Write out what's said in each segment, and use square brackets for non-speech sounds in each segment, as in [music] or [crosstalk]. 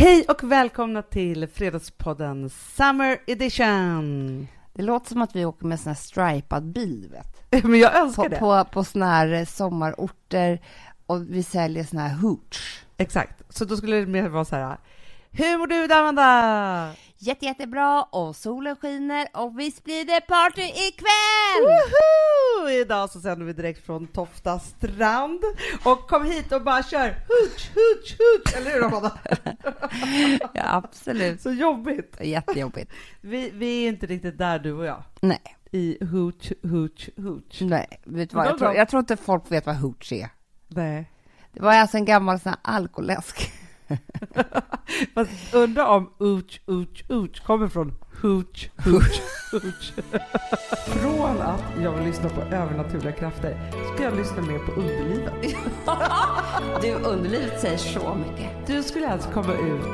Hej och välkomna till Fredagspodden Summer Edition! Det låter som att vi åker med sån här stripad bil, vet. [laughs] Men jag önskar På, det. på, på såna här eh, sommarorter och vi säljer såna här hooch. Exakt. Så då skulle det mer vara så här. Hur mår du Amanda? Jätte, jättebra och solen skiner och visst blir det party ikväll! Woho! Idag så sänder vi direkt från Tofta strand. Och kom hit och bara kör hooch, hooch, hooch! Eller hur, Amanda? [laughs] Ja, absolut. Så jobbigt. Jättejobbigt. Vi, vi är inte riktigt där, du och jag. Nej, I hooch, hooch, hooch. nej. Vet du vad? Jag tror, jag tror inte folk vet vad hooch är. Nej. Det var alltså en gammal sån här alkoläsk. [laughs] Fast undrar om uch, uch, uch kommer från hooch, hooch, hooch. [laughs] från att jag vill lyssna på övernaturliga krafter ska jag lyssna mer på underlivet. [laughs] Du, underlivet säger så mycket. Du skulle alltså komma ut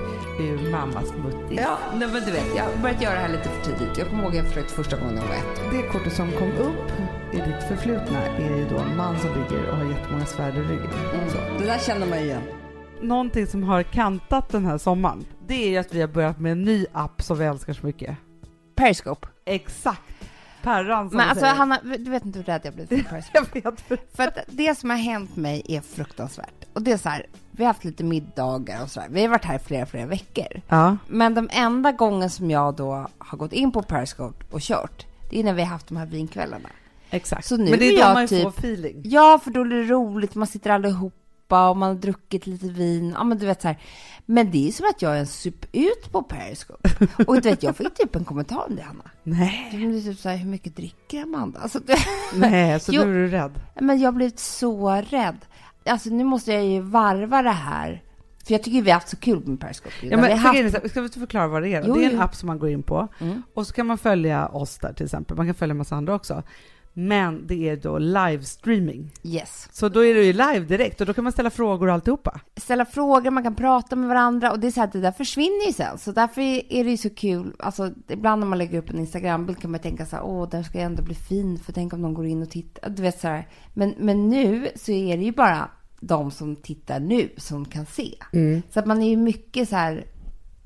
ur mammas muttis. Ja, nej, men du vet, jag har börjat göra det här lite för tidigt. Jag kommer ihåg jag försökte första gången jag var ett. Det kortet som kom upp i ditt förflutna är ju då en man som ligger och har jättemånga svärd i ryggen. Så. Det där känner man igen. Någonting som har kantat den här sommaren, det är att vi har börjat med en ny app som vi älskar så mycket. Periscope. Exakt! Perran som Men alltså säger. Hanna, du vet inte hur rädd jag blev för [laughs] Periscope. Jag vet. för att det som har hänt mig är fruktansvärt. Och det är så här, vi har haft lite middagar och så här. Vi har varit här flera, flera veckor. Ja. Men de enda gången som jag då har gått in på Periscope och kört, det är när vi har haft de här vinkvällarna. Exakt. Så nu Men det är är då jag man typ- får feeling. Ja, för då är det roligt, man sitter allihopa och man har druckit lite vin. Ja, men du vet så här. Men det är som att jag är en sup ut på Periscope. Och du vet, jag fick typ en kommentar om det, Hanna. Nej. Det typ så här, hur mycket dricker Amanda? Alltså, det... [laughs] Nej, så Jo. nu är du rädd. Men jag blivit så rädd. Alltså nu måste jag ju varva det här. För jag tycker vi har haft så kul med Periscope. Ja, vi men, för haft... Ska vi förklara vad det är? Jo, det är en jo. app som man går in på Mm. och så kan man följa oss där till exempel. Man kan följa en massa andra också. Men det är då livestreaming. Yes. Så då är det ju live direkt och då kan man ställa frågor och alltihopa. Ställa frågor, man kan prata med varandra och det är så här, det där försvinner ju sen. Så därför är det ju så kul. Alltså ibland när man lägger upp en Instagrambild kan man tänka så här, åh den ska ju ändå bli fin för tänk om de går in och tittar. Du vet så här. Men, men nu så är det ju bara de som tittar nu som kan se. Så att man är ju mycket så här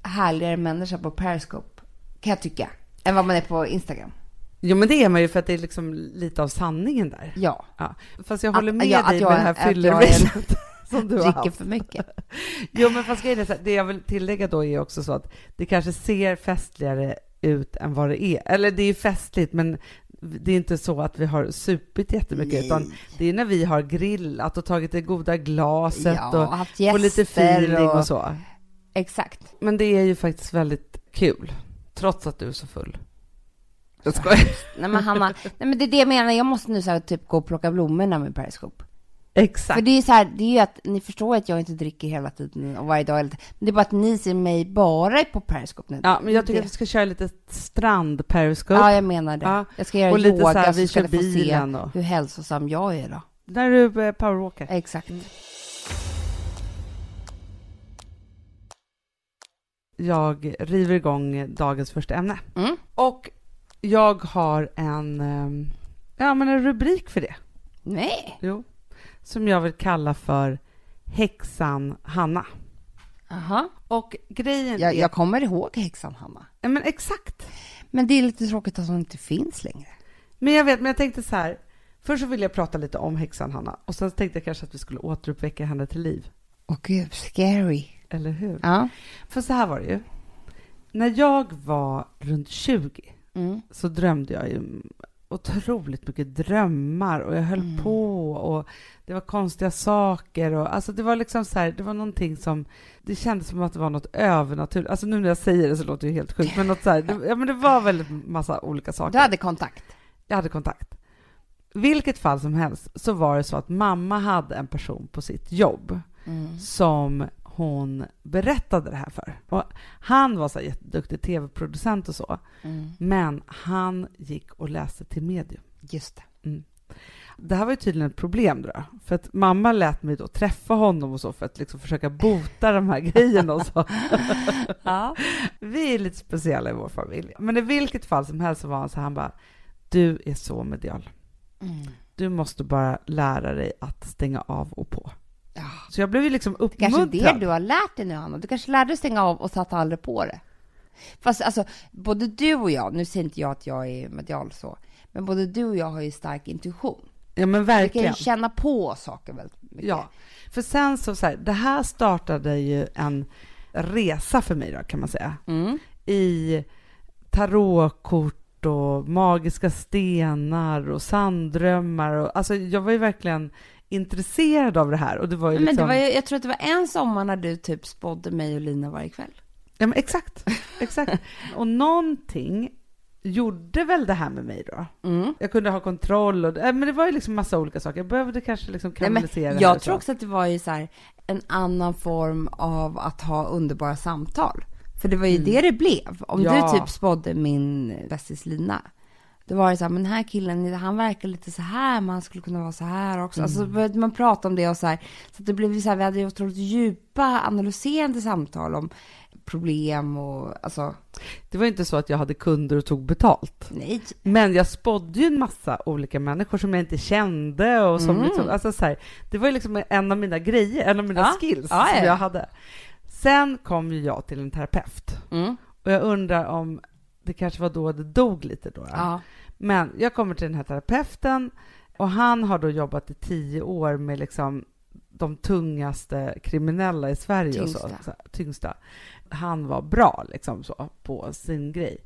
härligare människa på Periscope, kan jag tycka, än vad man är på Instagram. Jo men det är man ju för att det är liksom lite av sanningen där. Ja, Ja. Fast jag Att- håller med ja, att dig jag med det är- här att fyllerviset [laughs] som du har haft. för mycket. [laughs] Jo men fast grejen är så här, det jag vill tillägga då är också så att det kanske ser festligare ut än vad det är. Eller det är ju festligt men det är inte så att vi har supit jättemycket Nej. utan det är när vi har grillat och tagit det goda glaset Ja, och haft får lite feeling och... och- så. Exakt. Men det är ju faktiskt väldigt kul, trots att du är så full. Jag skojar. Nej men Hanna, nej men det är det jag menar, jag måste nu så här, typ gå och plocka blommorna med Periscope. Exakt. För det är så här, det är ju att ni förstår att jag inte dricker hela tiden och varje dag. Men det är bara att ni ser mig bara på Periscope nu. Ja, men jag tycker det. att vi ska köra lite strand-periscope. Ja, jag menar det. Ja. Jag ska göra Och lite yoga så här, vi så ska ni få se och- hur hälsosam jag är då. När du eh, powerwalkar. Exakt. Jag river igång dagens första ämne. Mm. Och jag har en, ehm, ja, men en rubrik för det. Nej. Jo. Som jag vill kalla för Häxan Hanna. Aha. Och grejen Jag, är... jag kommer ihåg häxan Hanna. Ja, men exakt. Men det är lite tråkigt att hon inte finns längre. Men jag vet, men jag tänkte så här. Först så vill jag prata lite om häxan Hanna och sen tänkte jag kanske att vi skulle återuppväcka henne till liv. Åh gud, scary. Eller hur? Ja. För så här var det ju. När jag var runt 20 Mm. så drömde jag ju otroligt mycket drömmar och jag höll Mm. på och det var konstiga saker och alltså det var liksom så här, det var någonting som det kändes som att det var något övernaturligt. Alltså nu när jag säger det så låter det helt sjukt, men något så här, det, ja men det var väldigt massa olika saker. Du hade kontakt? Jag hade kontakt. Vilket fall som helst så var det så att mamma hade en person på sitt jobb Mm. som hon berättade det här för. Och han var så här jätteduktig tv-producent och så, Mm. men han gick och läste till medium. Just det. Det här var ju tydligen ett problem då, för att mamma lät mig då träffa honom och så för att liksom försöka bota de här grejerna och så. [laughs] Ja. Vi är lite speciella i vår familj. Men i vilket fall som helst så var han så här, han bara, du är så medial. Mm. Du måste bara lära dig att stänga av och på. Ja. Så jag blev ju liksom Det kanske är uppmuntrad. det du har lärt dig nu, Hanna. Du kanske lärde dig stänga av och satte aldrig på det. Fast alltså, både du och jag, nu säger inte jag att jag är medial så, men både du och jag har ju stark intuition. Ja men Vi kan verkligen. ju känna på saker väldigt mycket. Ja, för sen så, så här, det här startade ju en resa för mig då kan man säga. Mm. I tarotkort och magiska stenar och sanddrömmar och alltså jag var ju verkligen intresserad av det här och det var ju Men liksom... det var jag tror att det var en sommar när du typ spådde mig och Lina varje kväll. Ja men exakt, exakt. och någonting gjorde väl det här med mig då. Mm. Jag kunde ha kontroll och men det var ju liksom massa olika saker. Jag behövde kanske liksom Nej, men kanalisera jag tror så. också att det var ju så här, en annan form av att ha underbara samtal. För det var ju det det blev. Om Mm. Ja. du typ spådde min bästis Lina. Då var det så här, men den här killen, han verkar lite så här, men han skulle kunna vara så här också. Alltså Mm. började man prata om det och så här. Så det blev så här, vi hade ju otroligt djupa, analyserande samtal om problem och alltså, Det var inte så att jag hade kunder och tog betalt. nej. Men jag spådde ju en massa olika människor som jag inte kände och som Mm. liksom, alltså så här, det var ju liksom en av mina grejer, en av mina Ja. skills Ja, som ja. jag hade. Sen kom ju jag till en terapeut Mm. och jag undrar om det kanske var då det dog lite då. Ja. Men jag kommer till den här terapeuten och han har då jobbat i tio år med liksom de tungaste kriminella i Sverige och så, Tyngsta. så här, tyngsta. Han var bra liksom så på sin grej.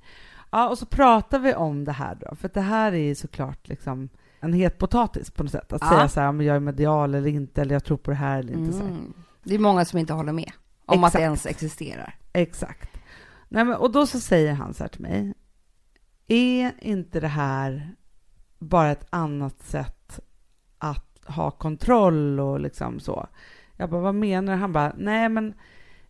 Ja, och så pratar vi om det här då, för att det här är såklart liksom en het potatis på något sätt. Att Ja. säga så här, om jag är medial eller inte, eller jag tror på det här eller inte. Mm. Det är många som inte håller med om att Exakt. det ens existerar. Exakt. Nej, men, och då så säger han så här till mig. Är inte det här bara ett annat sätt att ha kontroll och liksom så? Jag bara, vad menar du? Han bara, nej men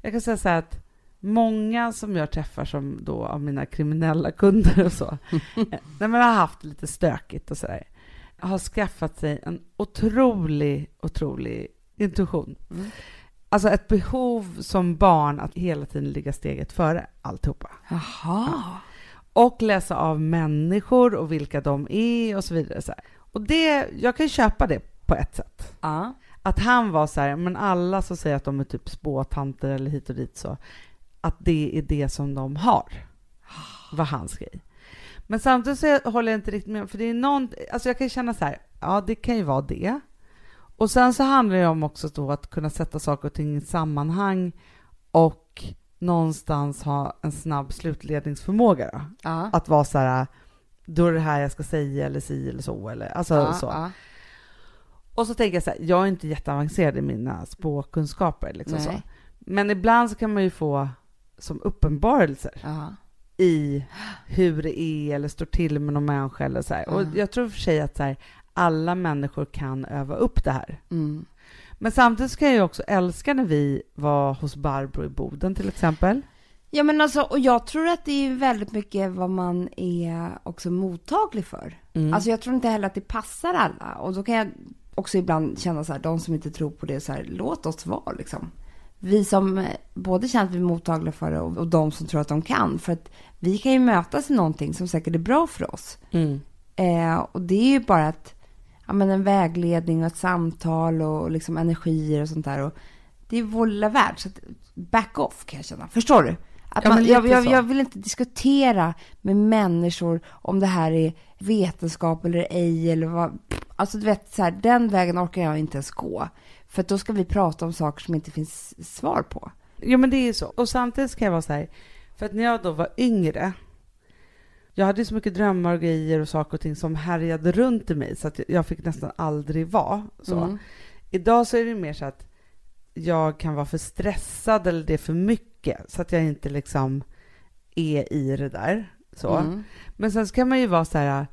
jag kan säga så här att många som jag träffar som då av mina kriminella kunder och så, [laughs] nej men har haft lite stökigt och så där, har skaffat sig en otrolig, otrolig intuition. Mm. Alltså ett behov som barn att hela tiden ligga steget före alltihopa. Jaha. Och läsa av människor och vilka de är och så vidare. Så här. Och det, jag kan köpa det på ett sätt. Ja. Att han var så här, men alla som säger att de är typ spåtanter eller hit och dit så, att det är det som de har. Var hans grej. Men samtidigt så håller jag inte riktigt med, för det är någon, alltså jag kan känna så här, ja det kan ju vara det. Och sen så handlar det om också då att kunna sätta saker och ting i sammanhang och någonstans ha en snabb slutledningsförmåga då. Ja. Att vara så här, då är det här jag ska säga eller si eller så eller alltså ja, så. ja. Och så tänker jag så här, jag är inte jätteavancerad i mina spåkunskaper liksom så. Men ibland så kan man ju få som uppenbarelser i hur det är eller står till med någon människa eller så. Och jag tror för sig att så här, alla människor kan öva upp det här. Mm. Men samtidigt kan jag ju också älska när vi var hos Barbro i Boden till exempel. Ja men alltså, och jag tror att det är väldigt mycket vad man är också mottaglig för. Mm. Alltså jag tror inte heller att det passar alla. Och då kan jag också ibland känna så här, de som inte tror på det, så här, låt oss vara liksom. Vi som eh, både känner att vi är mottagliga för det och, och de som tror att de kan. För att vi kan ju mötas i någonting som säkert är bra för oss. Mm. Eh, och det är ju bara ett, ja, men en vägledning och ett samtal och liksom energier och sånt där. Och det är vår lilla värld. Så back off kan jag känna. Förstår du? Att Ja, man, men jag, jag, vill inte diskutera med människor om det här är vetenskap eller ej eller vad. Alltså du vet, så här, den vägen orkar jag inte ens gå. För då ska vi prata om saker som inte finns svar på. Jo men det är ju så. Och samtidigt ska jag vara så här, för att när jag då var yngre, jag hade ju så mycket drömmar och grejer och saker och ting som härjade runt i mig så att jag fick nästan aldrig vara så. Mm. Idag så är det mer så att jag kan vara för stressad eller det är för mycket så att jag inte liksom är i det där. Så. Mm. Men sen så kan man ju vara så här,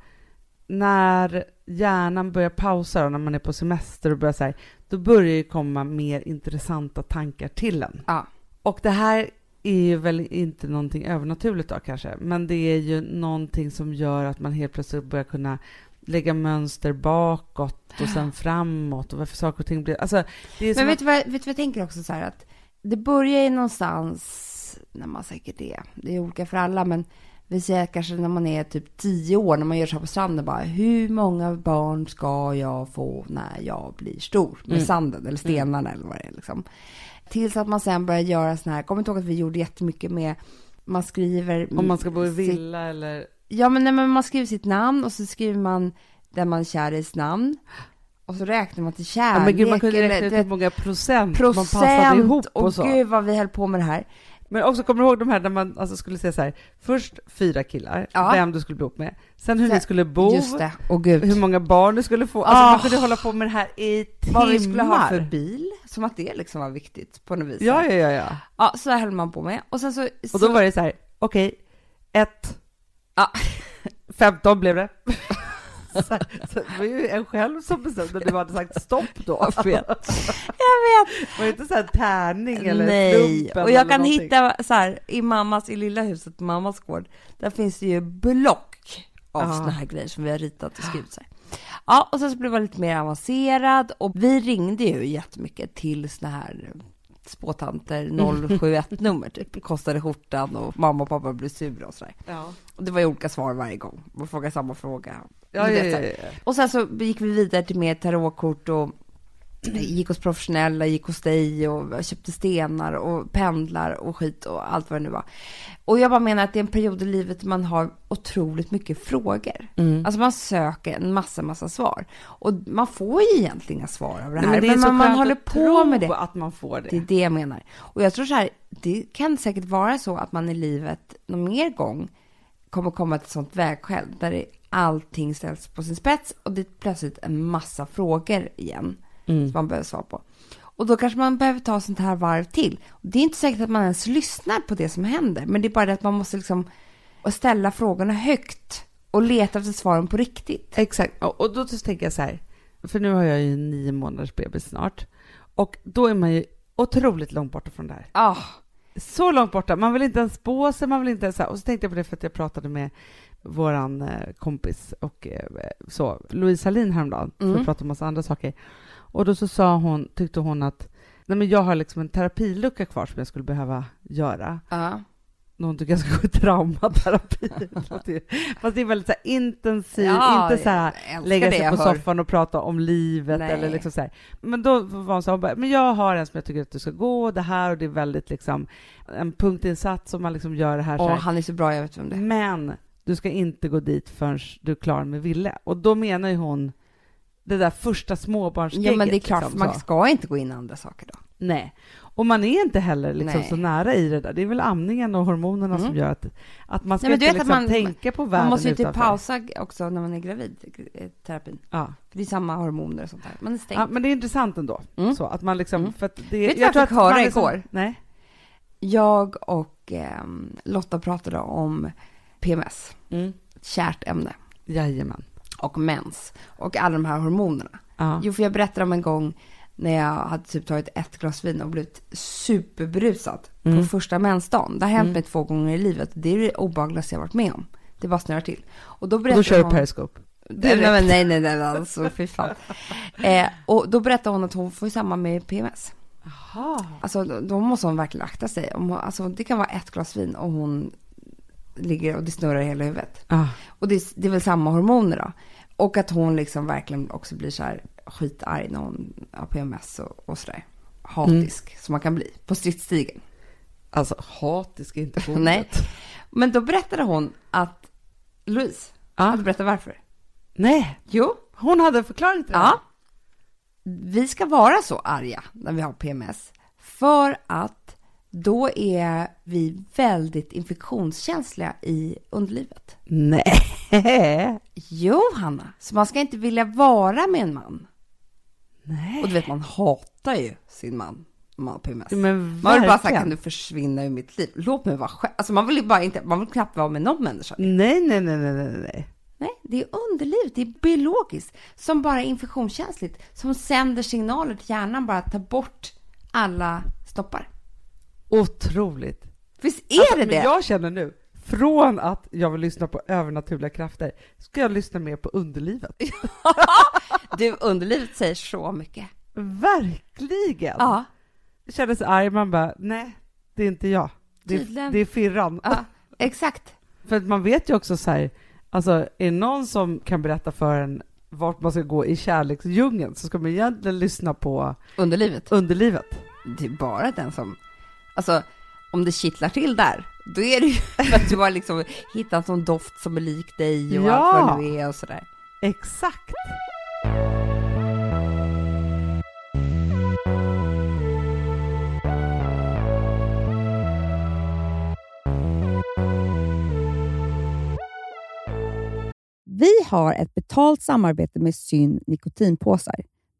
när hjärnan börjar pausa och när man är på semester och börjar så här, då börjar det komma mer intressanta tankar till en. Ja. Och det här är ju väl inte någonting övernaturligt då kanske, men det är ju någonting som gör att man helt plötsligt börjar kunna lägga mönster bakåt och sen framåt och varför saker och ting blir... Alltså, Men vet att, vad, vet du vad jag tänker också så här att det börjar ju någonstans när man säkert är, det är olika för alla, men Vi säger kanske när man är typ tio år, när man gör så här på stranden, bara hur många barn ska jag få när jag blir stor? Med Mm. sanden eller stenarna eller vad det är liksom. Tills att man sen börjar göra såna här, kommer inte ihåg att vi gjorde jättemycket med, man skriver... Om man ska bo i sitt- villa eller... Ja, men, nej, men man skriver sitt namn och så skriver man där man är kär i sitt namn. Och så räknar man till kärlek. Ja, men gud, man kunde eller, räkna du ut hur många procent, man passade procent. ihop och, och så. gud vad vi höll på med det här. Men också, kommer du ihåg de här där man alltså skulle säga så här, först fyra killar, Ja. vem du skulle bo ihop med, sen hur Sen- ni skulle bo, gud. hur många barn du skulle få. Alltså Ah. man kunde hålla på med det här i timmar. Vad vi skulle ha för bil, som att det liksom var viktigt på något vis. Ja, ja, ja, ja. ja så höll man på med. Och sen så... Och då var det så här, okej, ett, Ja. 15 blev det. [laughs] [laughs] Så, så det var ju en själv som bestämde när du hade sagt stopp då. Jag vet. Jag vet. [laughs] Det var ju inte så här tärning eller Nej, och jag kan någonting. hitta så här i mammas, i lilla huset, mammas gård, där finns det ju block av Ja. såna här grejer som vi har ritat och skrivit så här. Ja, och sen så blev jag lite mer avancerad och vi ringde ju jättemycket till såna här spåtanter 071-nummer typ, kostade skjortan och mamma och pappa blev sura och sådär. Ja. Och det var ju olika svar varje gång, man frågade samma fråga. Ja, ja, ja. Och sen så gick vi vidare till mer tarotkort och gick hos professionella, gick hos dig och köpte stenar och pendlar och skit och allt vad det nu var. Och jag bara menar att det är en period i livet man har otroligt mycket frågor. Mm. Alltså man söker en massa, massa svar. Och man får ju egentligen inga svar av det Nej, här. det men man, man håller på med det. att man får det. Det är det jag menar. Och jag tror så här, det kan säkert vara så att man i livet någon mer gång kommer komma till ett sånt vägskäl där allting ställs på sin spets och det är plötsligt en massa frågor igen Mm. som man behöver svara på. Och då kanske man behöver ta sånt här varv till. Det är inte säkert att man ens lyssnar på det som händer, men det är bara det att man måste liksom ställa frågorna högt och leta efter svaren på riktigt. Exakt, och då tänker jag så här, för nu har jag ju nio månaders bebis snart, och då är man ju otroligt långt borta från det här. Ah, Så långt borta, man vill inte ens spå sig, man vill inte ens... så här- Och så tänkte jag på det för att jag pratade med våran eh, kompis och eh, så, Louise Hallin häromdagen, för Mm. att prata om massa andra saker. Och då så sa hon, tyckte hon att Nej, men jag har liksom en terapilucka kvar som jag skulle behöva göra. ja. Någon tycker jag ska gå i traumaterapi. [laughs] Fast det är väldigt så här intensiv, Ja, inte så här lägga sig på hör. soffan och prata om livet Nej. eller liksom så här. Men då var hon så här, hon bara, men jag har en som jag tycker att du ska gå, det här och det är väldigt liksom en punktinsats som man liksom gör det här, Åh, här. han är så bra, jag vet vem det är. Men du ska inte gå dit förrän du är klar med Ville. Och då menar ju hon det där första småbarnsgegget. Ja, men det är klart, liksom, man ska inte gå in i andra saker då. Nej, och man är inte heller liksom Nej. så nära i det där. Det är väl amningen och hormonerna Mm. som gör att, att man ska Nej, inte att liksom man- tänka på världen Man måste ju typ pausa också när man är gravid, eh, terapin. Ja. För det är samma hormoner och sånt där. Man är stängd. ja, men det är intressant ändå. Mm. Så att man liksom, Mm. för att det, Vet vad jag fick höra man liksom- igår? Nej. Jag och ehm, Lotta pratade om PMS, Mm. ett kärt ämne, Jajamän. Och mens och alla de här hormonerna. Ja. Jo, för jag berättade om en gång när jag hade typ tagit ett glas vin och blivit superberusad Mm. på första mensdagen. Det har hänt Mm. mig två gånger i livet. Det är det obehagligaste jag varit med om. Det bara snurrar till. Och då Och berättade då kör du hon... periscope. Nej, nej, nej, nej, nej, nej, alltså fy fan. Eh, och då berättade hon att hon får samma med PMS. Jaha. Alltså då, måste hon verkligen akta sig. Om hon, alltså, det kan vara ett glas vin och hon ligger och det snurrar i hela huvudet. Ja. Och det, det är väl samma hormoner då. Och att hon liksom verkligen också blir så här skitarg när hon har PMS och, och sådär. Hatisk som man kan bli på stridsstigen. Alltså, hatisk är inte på [laughs] Nej. ordet. Men då berättade hon att Louise Ja. hade berättat varför. Nej, Jo, hon hade en förklaring till det. Ja. Vi ska vara så arga när vi har PMS. För att då är vi väldigt infektionskänsliga i underlivet. Nej. Jo, Hanna. Så man ska inte vilja vara med en man. Nej. Och du vet, man hatar ju sin man om man har PMS. Men man vill bara säga, kan du försvinna ur mitt liv? Låt mig vara själv. Alltså man vill ju bara inte, man vill knappt vara med någon människa. Nej, nej, nej, nej, nej, nej. Nej, det är underlivet, det är biologiskt, som bara är infektionskänsligt, som sänder signaler till hjärnan bara att ta bort alla stoppar. Otroligt. Visst är Alltså, det men det? jag känner nu, från att jag vill lyssna på övernaturliga krafter, ska jag lyssna mer på underlivet. [laughs] Du, underlivet säger så mycket. Verkligen! Ja, Jag kände sig arg, man bara, nej, det är inte jag. Det är, det är firran. ja exakt. För att man vet ju också så här, alltså är det någon som kan berätta för en vart man ska gå i kärleksdjungeln så ska man egentligen lyssna på Underlivet. underlivet. Det är bara den som, alltså om det kittlar till där, då är det ju [laughs] för att du har liksom hittat sån doft som är lik dig och Ja. allt vad nu är och sådär. Exakt. Vi har ett betalt samarbete med Syn nikotinpåsar.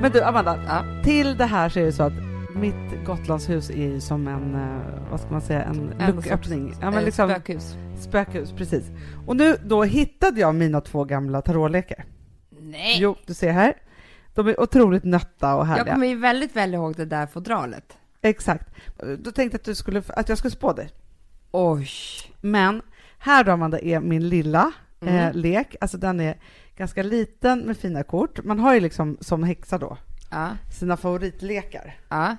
Men du Amanda, Ja. till det här så är det så att mitt Gotlandshus är ju som en, eh, vad ska man säga, en, En lucköppning. Ja, Eh, men liksom, Spökhus. spökhus, precis. Och nu då hittade jag mina två gamla tarotlekar. Nej! Jo, du ser här. De är otroligt nötta och Jag härliga. kommer ju väldigt väl ihåg det där fodralet. Exakt. Då tänkte jag att, du skulle, att jag skulle spå dig. Oj! Men här då Amanda är min lilla Mm. eh, lek. Alltså den är ganska liten med fina kort. Man har ju liksom som häxa då Ja, sina favoritlekar. ja.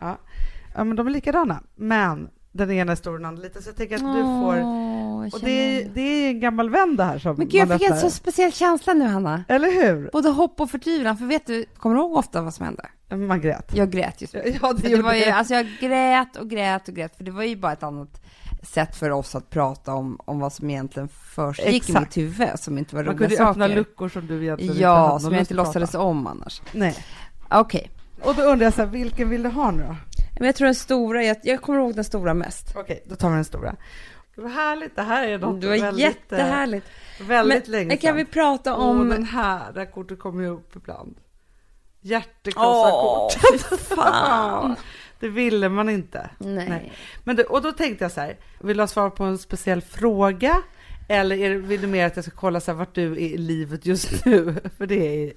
Ja, men de är likadana. Men den ena är stor och den andra liten. Så jag tänker att du får... Åh, Och det är, det är en gammal vän det här som Men gud, jag fick en så speciell känsla nu, Hanna. Eller hur? Både hopp och förtvivlan, för vet du, kommer du ihåg ofta vad som hände? Man grät. Jag grät just Ja, det, det, var ju, alltså jag grät och grät och grät, för det var ju bara ett annat sätt för oss att prata om, om vad som egentligen försiggick i mitt huvud, som inte var Man roliga kunde ju öppna saker. luckor som du egentligen inte Ja, hade som jag inte låtsades om annars. Nej. Okej, Och då undrar jag så här, vilken vill du ha nu då? men jag tror den stora, jag, jag kommer ihåg den stora mest. Okej, då tar vi den stora. Det var härligt, det här är något Det var väldigt, jättehärligt. eh, väldigt Men länge kan vi sedan. prata Åh, om... den här, det här kortet kommer ju upp ibland. Hjärtekrossarkort. fy fan. Det ville man inte. Nej. Nej. Men du, och då tänkte jag så här, vill du ha svar på en speciell fråga? Eller är vill du mer att jag ska kolla så här, vart du är i livet just [laughs] nu? För det är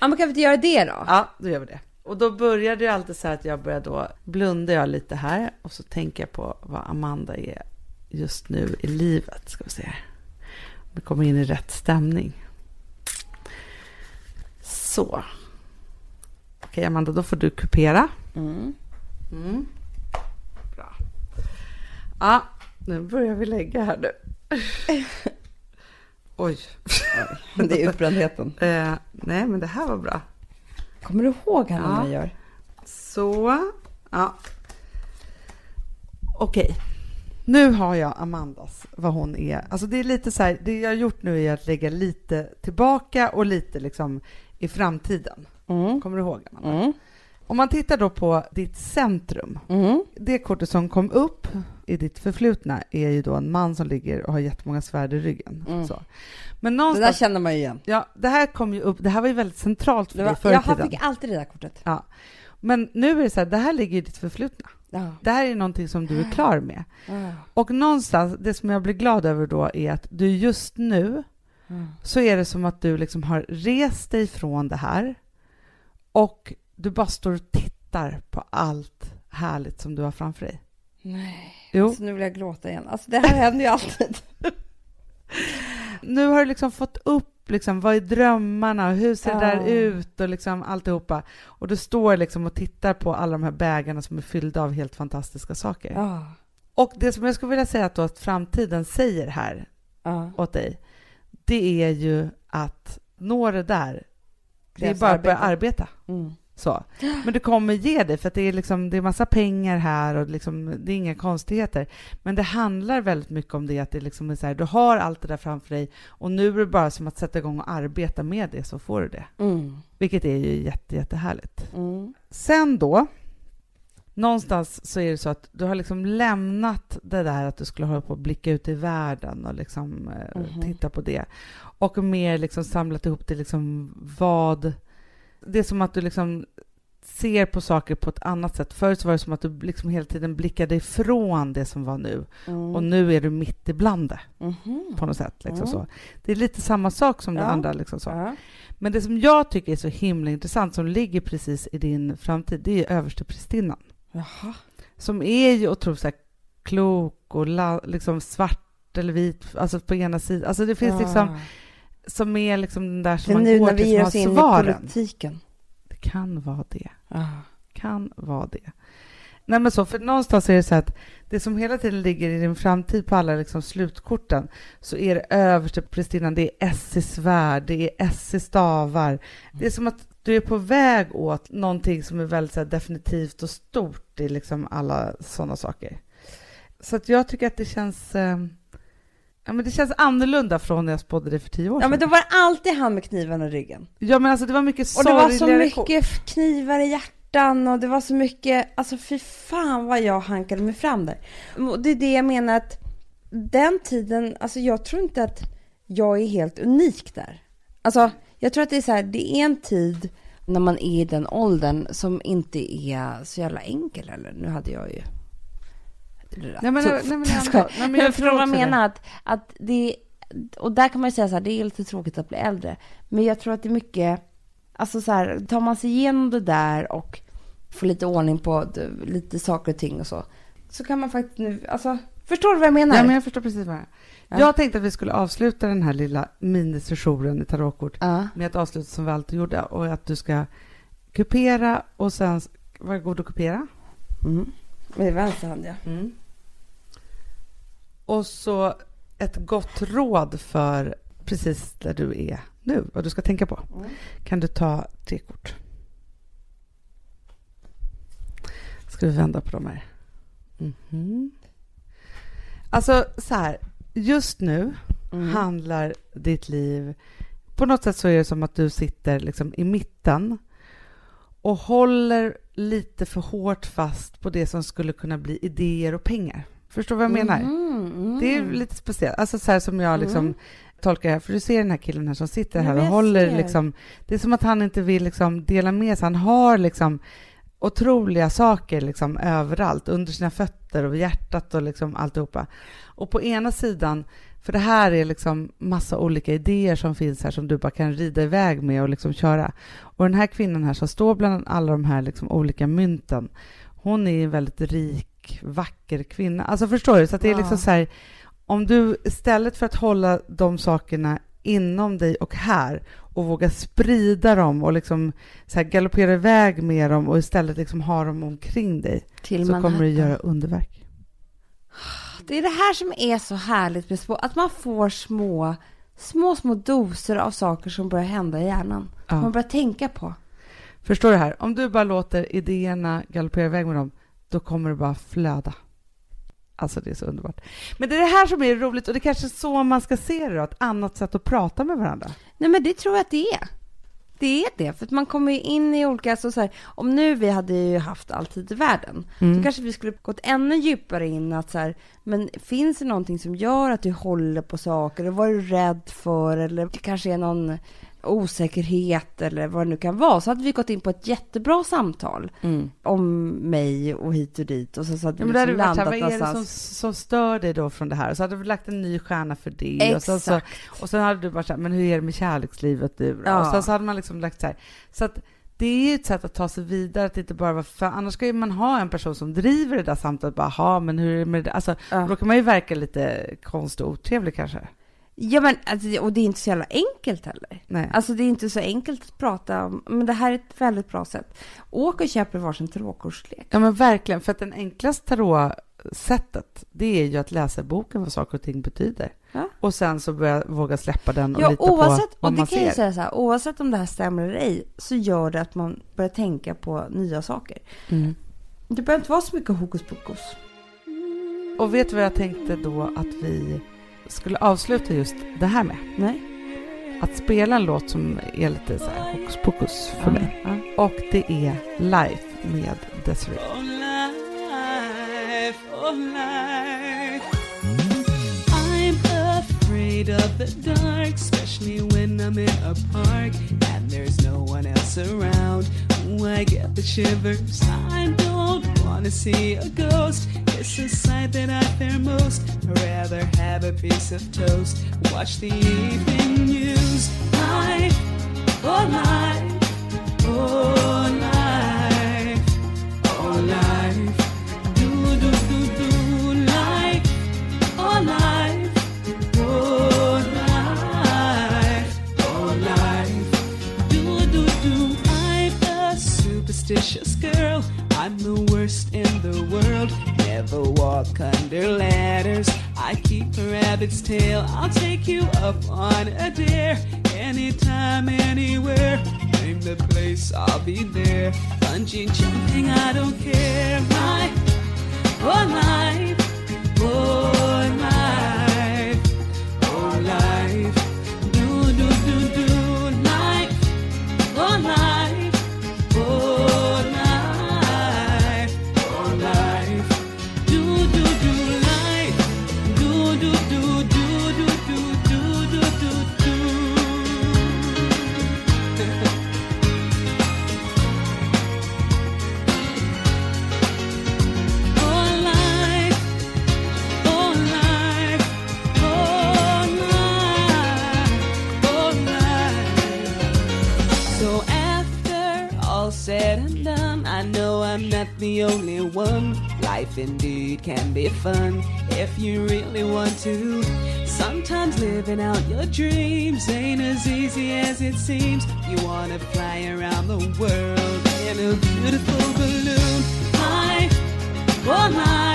Ja, men kan vi inte göra det då? Ja, då gör vi det. Och då började det alltid så här att jag började då blundar jag lite här och så tänker jag på vad Amanda är just nu i livet. Ska vi se här. Vi kommer in i rätt stämning. Så. Okej Amanda, då får du kupera. Mm. Mm. Bra. Ja, nu börjar vi lägga här nu. [laughs] Oj. Det är utbrändheten. [laughs] Eh, nej, men det här var bra. Kommer du ihåg Hanna Ja. vad jag gör? Så, ja. Okej. Nu har jag Amandas, vad hon är. Alltså det är lite så här, det jag har gjort nu är att lägga lite tillbaka och lite liksom i framtiden. Mm. Kommer du ihåg Amanda? Mm. Om man tittar då på ditt centrum, Mm. det kortet som kom upp i ditt förflutna är ju då en man som ligger och har jättemånga svärd i ryggen. Mm. Så. Men Det där någonstans, känner man ju igen. ja, det här kom ju upp, det här var ju väldigt centralt för Det dig var, förr i jag tiden. fick alltid det där kortet. Ja. Men nu är det så här, det här ligger i ditt förflutna. Ja. Det här är någonting som du är klar med. Ja. Och någonstans, det som jag blir glad över då är att du just nu Mm. så är det som att du liksom har rest dig från det här och du bara står och tittar på allt härligt som du har framför dig. Nej, Jo, så nu vill jag gråta igen. Alltså det här [laughs] händer ju alltid. nu har du liksom fått upp liksom, vad är drömmarna och hur ser det där ut och liksom alltihopa. Och du står liksom och tittar på alla de här bägarna som är fyllda av helt fantastiska saker. Ja. Och det som jag skulle vilja säga att, att framtiden säger här Ja. åt dig, det är ju att nå det där, det är bara att börja arbeta. Mm. Så. Men du kommer ge det, för det är, liksom, det är massa pengar här och liksom, det är inga konstigheter. Men det handlar väldigt mycket om det, att det liksom är så här, du har allt det där framför dig och nu är det bara som att sätta igång och arbeta med det, så får du det. Mm. Vilket är ju jätte, jättehärligt. Mm. Sen då, någonstans så är det så att du har liksom lämnat det där att du skulle hålla på att blicka ut i världen och liksom Mhm. titta på det. Och mer liksom samlat ihop det liksom vad... Det är som att du liksom ser på saker på ett annat sätt. Förut var det som att du liksom hela tiden blickade ifrån det som var nu. Mm. Och nu är du mitt ibland det Mhm. på något sätt. Liksom Mm. Det är lite samma sak som det Ja. andra. Liksom så. Ja. Men det som jag tycker är så himla intressant, som ligger precis i din framtid, det är översteprästinnan. Som är ju otroligt så här, klok och la, liksom svart eller vit, alltså på ena sidan. Alltså det finns liksom, som är liksom den där som man nu går när vi till ger som oss har in i svaren. politiken. Det kan vara det. Ja. Kan vara det. Nej men så, för någonstans är det så att det som hela tiden ligger i din framtid på alla liksom slutkorten så är det översteprästinnan, det är S i svärd, det är S i stavar. Det är som att du är på väg åt någonting som är väldigt här, definitivt och stort i liksom alla sådana saker. Så att jag tycker att det känns... Eh, Ja, men det känns annorlunda från när jag spådde det för tio år Ja sedan. men då var det alltid han med kniven i ryggen. Ja, men alltså det var mycket Och det var så mycket knivar i hjärtan och det var så mycket, alltså fy fan vad jag hankade mig fram där. Och det är det jag menar att den tiden, alltså jag tror inte att jag är helt unik där. Alltså jag tror att det är så här, det är en tid när man är i den åldern som inte är så jävla enkel eller nu hade jag ju Nej, men- nej, men Jag jag- nej, men [laughs] jag jag förstår vad jag menar att, att det och där kan man ju säga så här, det är lite tråkigt att bli äldre. Men jag tror att det är mycket, alltså så här, tar man sig igenom det där och får lite ordning på lite saker och ting och så. Så kan man faktiskt nu, alltså, förstår du vad jag menar? Ja, men jag förstår precis vad är. Ja. Jag tänkte att vi skulle avsluta den här lilla minisessionen i tarotkort Ja. med ett avslut som vi alltid gjorde och att du ska kupera och sen var god och kupera. Mm. Med vänster hand, ja. Och så ett gott råd för precis där du är nu, vad du ska tänka på. Mm. Kan du ta tre kort? Ska vi vända på dem här? Mhm. Alltså så här, just nu Mm. handlar ditt liv... På något sätt så är det som att du sitter liksom i mitten och håller lite för hårt fast på det som skulle kunna bli idéer och pengar. Förstår du vad jag menar? Mm, mm. Det är lite speciellt. Alltså så här som jag liksom Mm. tolkar det här. För du ser den här killen här som sitter här och håller ser. liksom... Det är som att han inte vill liksom dela med sig. Han har liksom otroliga saker liksom överallt, under sina fötter och hjärtat och liksom alltihopa. Och på ena sidan, för det här är liksom massa olika idéer som finns här som du bara kan rida iväg med och liksom köra. Och den här kvinnan här som står bland alla de här liksom olika mynten, hon är väldigt rik, vacker kvinna. Alltså förstår du? Så att det är Ja. liksom så här, om du istället för att hålla de sakerna inom dig och här och våga sprida dem och liksom så här galoppera iväg med dem och istället liksom ha dem omkring dig Till så Manhattan. kommer du göra underverk. Det är det här som är så härligt med spå, att man får små, små, små doser av saker som börjar hända i hjärnan. Som man Ja. börjar tänka på. Förstår du här? Om du bara låter idéerna galoppera iväg med dem, då kommer det bara flöda. Alltså det är så underbart. Men det är det här som är roligt och det är kanske är så man ska se det då, ett annat sätt att prata med varandra. Nej men det tror jag att det är. Det är det, för att man kommer ju in i olika, alltså så här, om nu vi hade ju haft all tid i världen, Mm. då kanske vi skulle gått ännu djupare in att så här, men finns det någonting som gör att du håller på saker, eller vad är du rädd för, eller det kanske är någon osäkerhet eller vad det nu kan vara, så hade vi gått in på ett jättebra samtal om mig och hit och dit och så, så hade Ja, vi liksom det varit så här, landat vad är det som, som stör dig då från det här? Och så hade vi lagt en ny stjärna för det. Och sen, så, Exakt. och sen hade du bara så här, men hur är det med kärlekslivet då? Ja. Och sen så hade man liksom lagt så här. Så att det är ju ett sätt att ta sig vidare, att inte bara vara för annars ska ju man ha en person som driver det där samtalet, bara, "Ha, men hur är det med det? Alltså, Ja. då kan man ju verka lite konstig och otrevlig kanske. Ja men, alltså, och det är inte så jävla enkelt heller. Nej. Alltså det är inte så enkelt att prata om, men det här är ett väldigt bra sätt. Åk och köp varsin tarotkortslek. Ja men verkligen, för att den enklaste tarot-sättet, det är ju att läsa boken vad saker och ting betyder. Ja. Och sen så börja våga släppa den och Ja, lita oavsett, på och vad det man ser. säga så här, oavsett om det här stämmer eller ej, så gör det att man börjar tänka på nya saker. Mm. Det behöver inte vara så mycket hokus pokus. Och vet du vad jag tänkte då att vi skulle avsluta just det här med? Nej? Att spela en låt som är lite så här hokus pokus för mig. Ja. Och det är Life med Desiree. Oh, life, oh, life. Afraid of the dark, especially when I'm in a park and there's no one else around. Ooh, I get the shivers. I don't wanna see a ghost. It's a sight that I fear most. I'd rather have a piece of toast. Watch the evening news. Life, oh life, oh life, superstitious girl. I'm the worst in the world. Never walk under ladders. I keep a rabbit's tail. I'll take you up on a dare. Anytime, anywhere. Name the place, I'll be there. Bungee jumping, I don't care. My, oh life, fun if you really want to. Sometimes living out your dreams ain't as easy as it seems. You wanna fly around the world in a beautiful balloon. Life, oh life,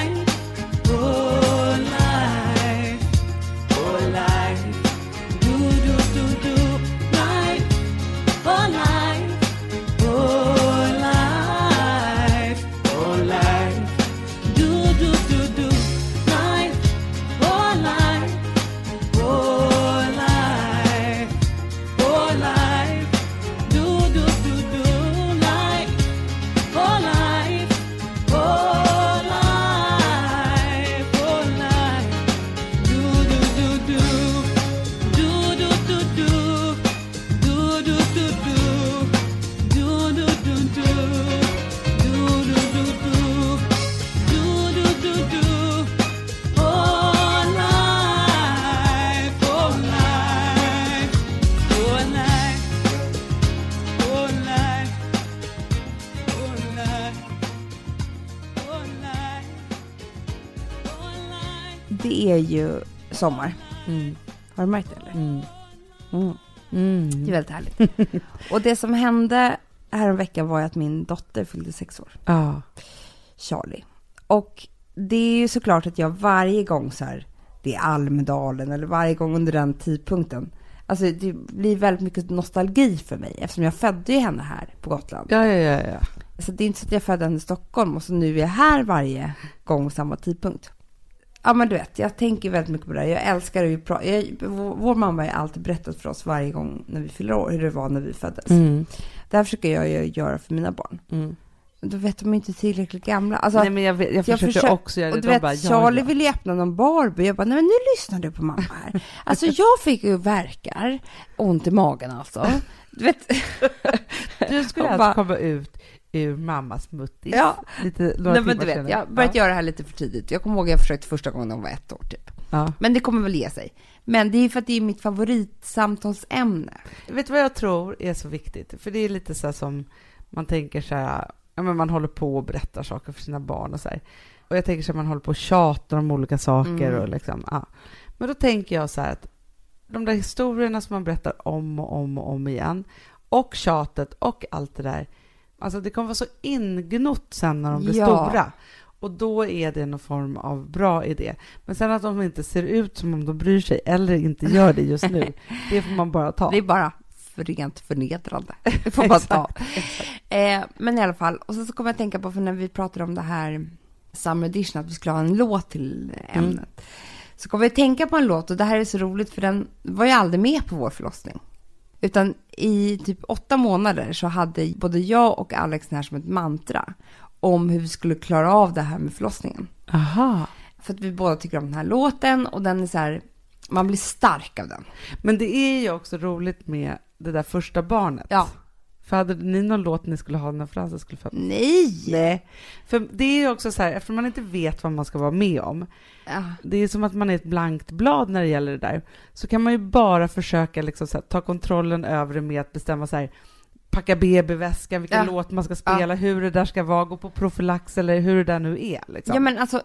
sommar. Mm. Har du märkt det eller? Mm. Mm. Mm. Det är väldigt härligt. [laughs] och det som hände häromveckan var ju att min dotter fyllde sex år. Ja. Charlie. Och det är ju såklart att jag varje gång så här, det är Almedalen eller varje gång under den tidpunkten. Alltså det blir väldigt mycket nostalgi för mig eftersom jag födde ju henne här på Gotland. Ja, ja, ja, ja. Så det är inte så att jag födde henne i Stockholm och så nu är jag här varje gång samma tidpunkt. Ja men du vet, jag tänker väldigt mycket på det här. Jag älskar ju pra- jag, vår, mamma har ju alltid berättat för oss varje gång när vi fyller år hur det var när vi föddes. Mm. Det här försöker jag ju göra för mina barn. Mm. Då vet de inte tillräckligt gamla. Alltså, Nej, men jag, vet- jag försöker försö- också göra det. och du De vet, bara, ja, Charlie ja. ville ju öppna någon Barbie. Jag bara, nej men nu lyssnar du på mamma här. [laughs] Alltså jag fick ju verkar, ont i magen alltså. [laughs] Du vet, Du skulle alltså bara- komma ut ur mammas muttis. Ja. Lite, några nej, men du vet, senare. jag har börjat ja. göra det här lite för tidigt. Jag kommer ihåg jag försökte första gången när hon var ett år typ. Ja. Men det kommer väl ge sig. Men det är ju för att det är mitt favoritsamtalsämne. Vet du vad jag tror är så viktigt? För det är lite så här som man tänker så här, ja, men man håller på och berättar saker för sina barn och så här. Och jag tänker så här, man håller på och tjatar om olika saker Mm. och liksom, ja. Men då tänker jag så här att de där historierna som man berättar om och om och om igen och tjatet och allt det där, alltså det kommer vara så ingnott sen när de blir Ja. stora. Och då är det någon form av bra idé. Men sen att de inte ser ut som om de bryr sig eller inte gör det just nu, [laughs] det får man bara ta. Det är bara för rent förnedrande. [laughs] Det får man ta. Eh, men i alla fall, och så, så kommer jag att tänka på, för när vi pratade om det här Summer Edition, att vi skulle ha en låt till ämnet. Så kommer jag att tänka på en låt, och det här är så roligt, för den var ju aldrig med på vår förlossning. Utan i typ åtta månader så hade både jag och Alex den här som ett mantra om hur vi skulle klara av det här med förlossningen. Aha. För att vi båda tycker om den här låten och den är så här, man blir stark av den. Men det är ju också roligt med det där första barnet. Ja. För hade ni någon låt ni skulle ha när Frances skulle födas? Nej! Nej. För det är ju också så här, eftersom man inte vet vad man ska vara med om, Ja. det är som att man är ett blankt blad när det gäller det där, så kan man ju bara försöka liksom så här, ta kontrollen över det med att bestämma så här, packa BB-väskan, vilken Ja. låt man ska spela, hur det där ska vara, gå på profylax eller hur det där nu är. Liksom. Ja men alltså,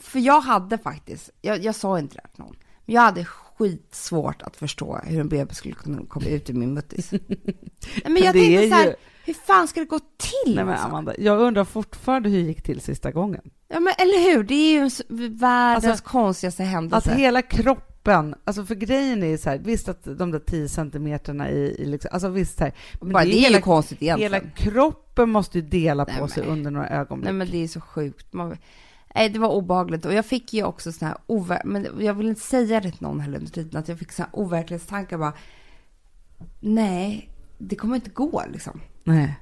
för jag hade faktiskt, jag, jag sa inte det till någon, men jag hade skitsvårt att förstå hur en bebis skulle kunna komma ut ur min muttis. [laughs] Men jag det är tänkte så här, ju- hur fan ska det gå till? Nej, men alltså? Amanda, jag undrar fortfarande hur det gick till sista gången. Ja men eller hur, det är ju världens Alltså, konstigaste Att händelse. hela kroppen, alltså för grejen är så här, visst att de där 10 centimeterna i, i liksom, alltså visst så här, men Bara, det är, hela, ju konstigt egentligen. hela kroppen måste ju dela på Nej, sig men- under några ögonblick. Nej men det är så sjukt. Man, nej det var obehagligt och jag fick ju också såna här over, men jag vill inte säga det till någon heller under tiden, att jag fick såna här overklighetstankar bara, nej, det kommer inte gå liksom. Nej.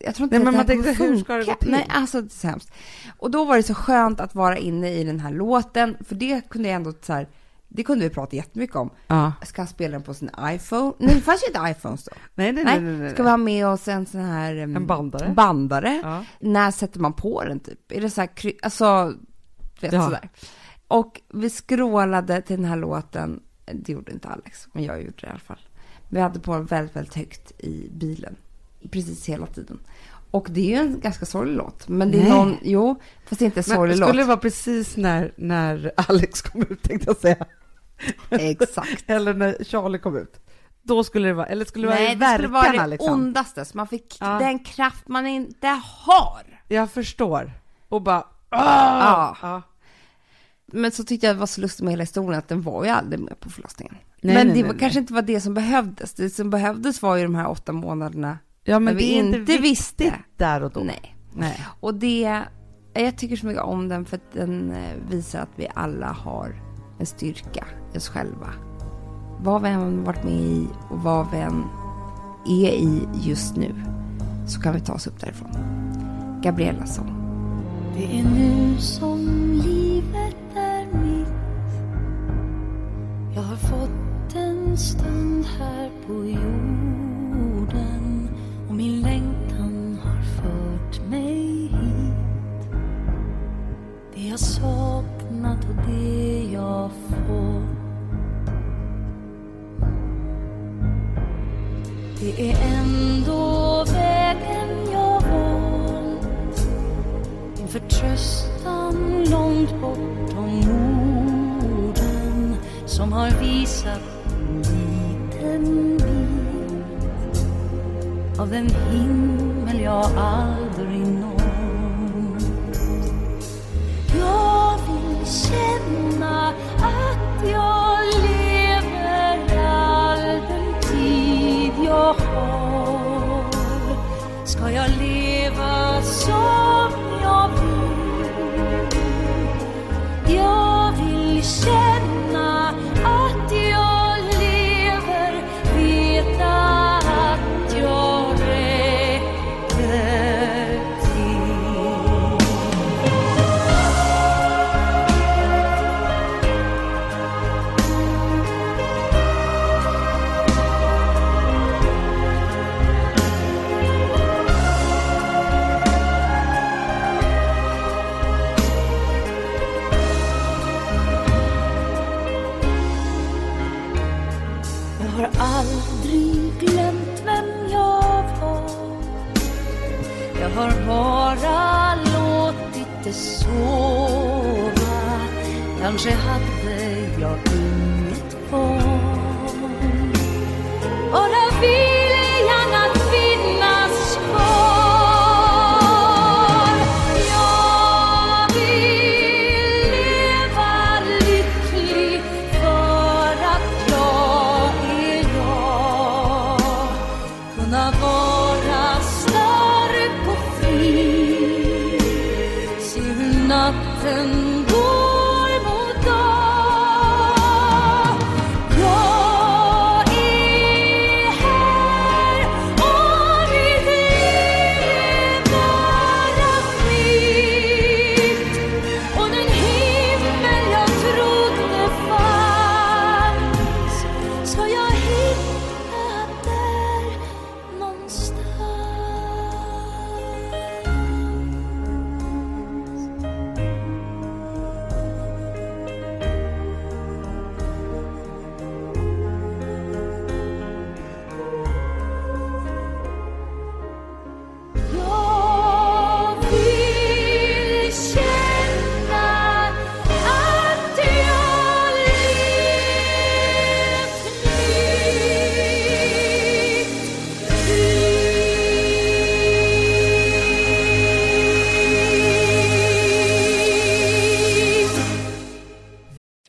Jag tror inte Nej, men att det man här tänkte, kommer hur ska det gå funka. till? Nej, alltså det är så hemskt. Och då var det så skönt att vara inne i den här låten, för det kunde jag ändå så här, det kunde vi prata jättemycket om. Ja. Ska han spela den på sin iPhone? Nej, det fanns ju inte iPhones då. Nej, nej, nej. nej, nej. Ska vi ha med oss en sån här... em, En bandare? Bandare. Ja. När sätter man på den typ? Är det så här, alltså, vet Ja. sådär. Och vi skrålade till den här låten, det gjorde inte Alex, men jag gjorde det i alla fall. Vi hade på den väldigt, väldigt högt i bilen, precis hela tiden. Och det är ju en ganska sorglig låt. Men det är Nej. någon, jo, fast det är inte en sorglig skulle det låt. vara precis när, när Alex kom ut, tänkte jag säga. Exakt. [laughs] Eller när Charlie kom ut. Då skulle det vara, eller skulle det vara i Nej, det skulle vara det liksom? ondaste. Så man fick Ja. den kraft man inte har. Jag förstår. Och bara... Ja. Ah! Ja. Men så tyckte jag det var så lustigt med hela historien att den var ju aldrig med på förlossningen. Nej, men nej, det nej, var, nej. kanske inte var det som behövdes. Det som behövdes var ju de här åtta månaderna Ja, men det vi är inte viktigt visste. där och då. Nej. Nej. Och det, jag tycker så mycket om den för att den eh, visar att vi alla har en styrka i oss själva. Vad vi än varit med i och vad vi än är i just nu så kan vi ta oss upp därifrån. Gabriella sång. Det är nu som livet är mitt Jag har fått en stund här på jorden min längtan har fört mig hit. Det jag saknat och det jag fått Det är ändå vägen jag valt min förtröstan långt bortom orden som har visat en liten bit av den himmel jag aldrig nått. Jag vill känna att jag lever all den tid jag har Ska jag leva som jag vill Jag vill känna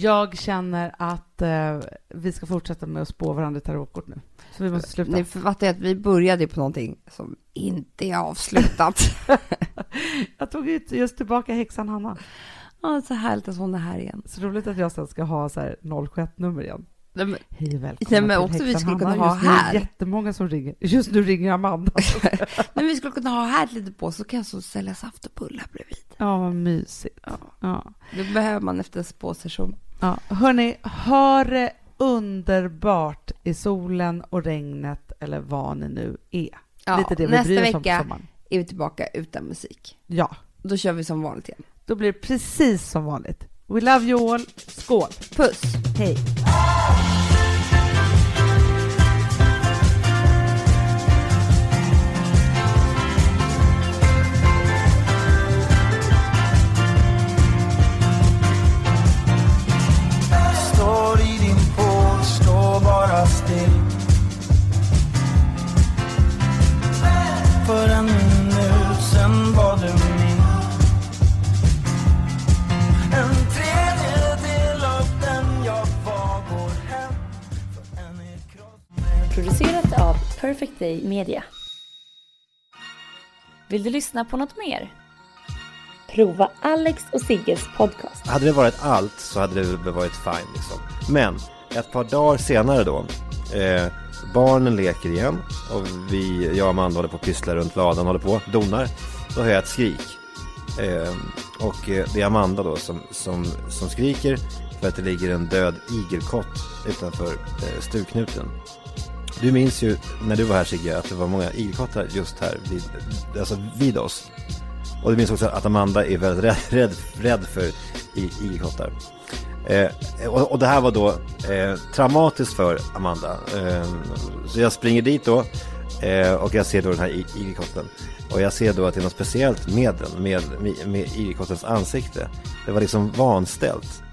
Jag känner att eh, vi ska fortsätta med att spå varandra i tarotkort nu. Så vi måste sluta. Ni fattar att vi började på någonting som inte är avslutat. [laughs] Jag tog ut just tillbaka häxan Hanna. Ja, så härligt att hon är här igen. Så roligt att jag sen ska ha så här 071-nummer igen. Nej, men- Hej välkomna Nej, men till också vi häxan skulle Hanna. kunna ha Just nu är här. jättemånga som ringer. Just nu ringer Amanda. [laughs] Men vi skulle kunna ha här lite på så kan jag så sälja saft och bullar bredvid. ja, vad mysigt. Ja. Ja. Det behöver man efter en spåsession. Ja. Hörni, ha det underbart i solen och regnet eller vad ni nu är. Ja, Lite det vi nästa bryr oss om på vecka sommaren. är vi tillbaka utan musik. Ja, Då kör vi som vanligt igen. då blir det precis som vanligt. We love you all. Skål! Puss! Hej! Vill du lyssna på något mer? Prova Alex och Sigges podcast. Hade det varit allt så hade det varit fine liksom. Men ett par dagar senare då. Eh, barnen leker igen och vi, jag och Amanda håller på och pysslar runt ladan, håller på, donar. Då hör jag ett skrik. Eh, och eh, det är Amanda då som, som, som skriker för att det ligger en död igelkott utanför eh, stugknuten. Du minns ju när du var här Sigge att det var många igelkottar just här vid, alltså vid oss. Och du minns också att Amanda är väldigt rädd, [laughs] rädd, rädd för igelkottar. Eh, och, och det här var då eh, traumatiskt för Amanda. Eh, så jag springer dit då eh, och jag ser då den här igelkotten. Och jag ser då att det är något speciellt med den, med, med, med igelkottens ansikte. Det var liksom vanställt.